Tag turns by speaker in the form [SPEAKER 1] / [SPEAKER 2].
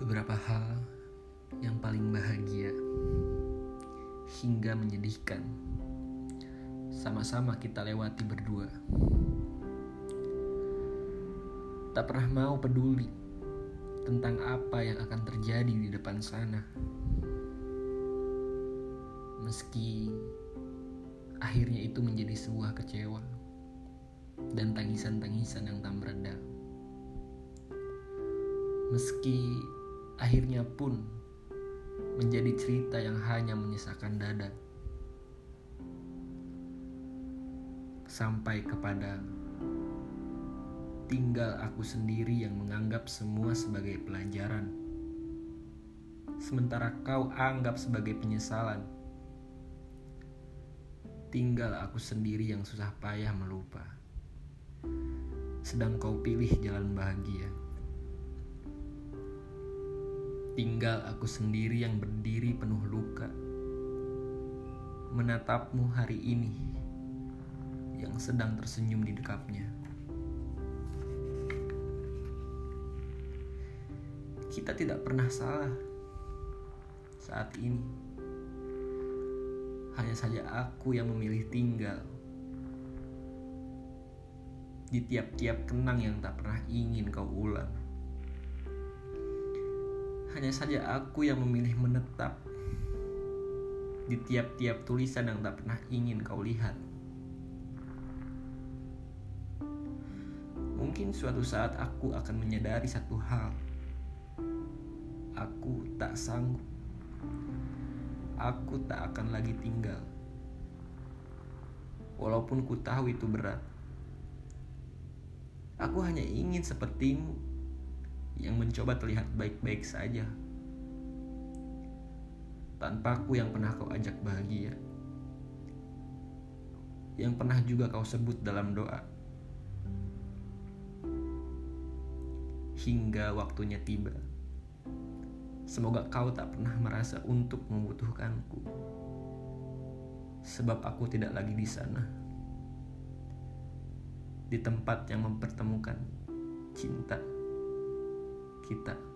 [SPEAKER 1] beberapa hal yang paling bahagia hingga menyedihkan. Sama-sama kita lewati berdua. Tak pernah mau peduli tentang apa yang akan terjadi di depan sana. Meski akhirnya itu menjadi sebuah kecewa dan tangisan-tangisan yang tak mereda. Meski akhirnya pun menjadi cerita yang hanya menyisakan dada. Sampai kepada tinggal aku sendiri yang menganggap semua sebagai pelajaran. Sementara kau anggap sebagai penyesalan. Tinggal aku sendiri yang susah payah melupa. Sedang kau pilih jalan bahagia. Tinggal aku sendiri yang berdiri penuh luka. Menatapmu hari ini yang sedang tersenyum di dekapnya. Kita tidak pernah salah saat ini. Hanya saja aku yang memilih tinggal di tiap-tiap kenang yang tak pernah ingin kau ulang. Hanya saja aku yang memilih menetap di tiap-tiap tulisan yang tak pernah ingin kau lihat. Mungkin suatu saat aku akan menyadari satu hal. Aku tak sanggup. Aku tak akan lagi tinggal. Walaupun ku tahu itu berat. Aku hanya ingin sepertimu yang mencoba terlihat baik-baik saja. Tanpa aku yang pernah kau ajak bahagia. Yang pernah juga kau sebut dalam doa. Hingga waktunya tiba. Semoga kau tak pernah merasa untuk membutuhkanku. Sebab aku tidak lagi di sana. Di tempat yang mempertemukan cinta kita.